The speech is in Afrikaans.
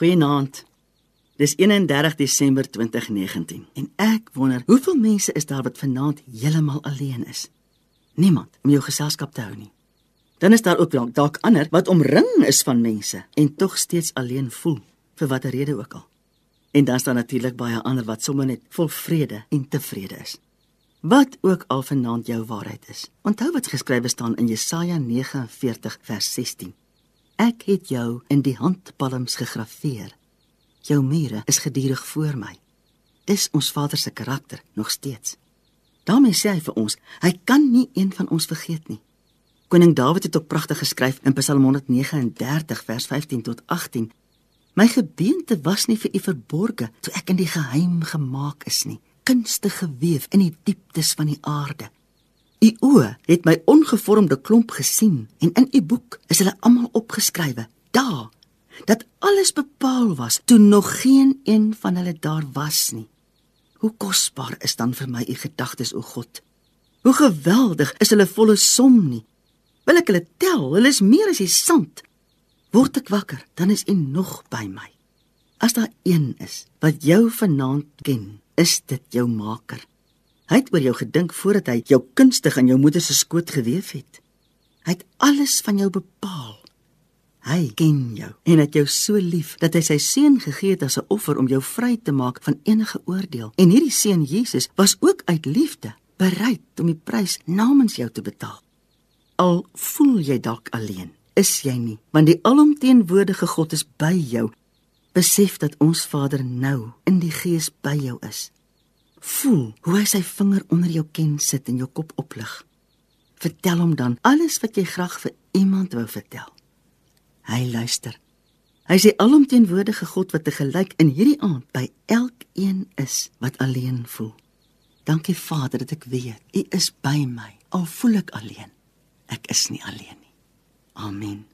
Goeienaand. Dis 31 Desember 2019 en ek wonder hoeveel mense is daar wat vanaand heeltemal alleen is. Niemand om jou geselskap te hou nie. Dan is daar ook wel dalk ander wat omring is van mense en tog steeds alleen voel vir watter rede ook al. En dan is daar natuurlik baie ander wat sommer net vol vrede en tevrede is. Wat ook al vanaand jou waarheid is. Onthou wat geskrywe staan in Jesaja 49 vers 16. Ek het jou in die handpalms gegraveer. Jou mure is gedurig voor my. Dis ons Vader se karakter nog steeds. daarmee sê hy vir ons, hy kan nie een van ons vergeet nie. Koning Dawid het ook pragtig geskryf in Psalm 139 vers 15 tot 18. My gebeente was nie vir u verborge toe ek in die geheim gemaak is nie, kunstig gewewe in die dieptes van die aarde. U oë het my ongevormde klomp gesien en in u boek is hulle almal opgeskrywe. Daar dat alles bepaal was toe nog geen een van hulle daar was nie. Hoe kosbaar is dan vir my u gedagtes o God. Hoe geweldig is hulle volle som nie. Wil ek hulle tel? Hulle is meer as die sand. Word ek wakker, dan is u nog by my. As daar een is wat jou vanaand ken, is dit jou Maker. Hy het oor jou gedink voordat hy jou kunstig in jou moeder se skoot gewewe het. Hy het alles van jou bepaal. Hy ken jou en het jou so lief dat hy sy seun gegee het as 'n offer om jou vry te maak van enige oordeel. En hierdie seun Jesus was ook uit liefde bereid om die prys namens jou te betaal. Al voel jy dalk alleen, is jy nie, want die alomteenwoordige God is by jou. Besef dat ons Vader nou in die Gees by jou is. Voel hoe hy sy vinger onder jou ken sit en jou kop oplig. Vertel hom dan alles wat jy graag vir iemand wou vertel. Hy luister. Hy sê alomteenwoordige God wat te gelyk in hierdie aand by elkeen is wat alleen voel. Dankie Vader dat ek weet U is by my al voel ek alleen. Ek is nie alleen nie. Amen.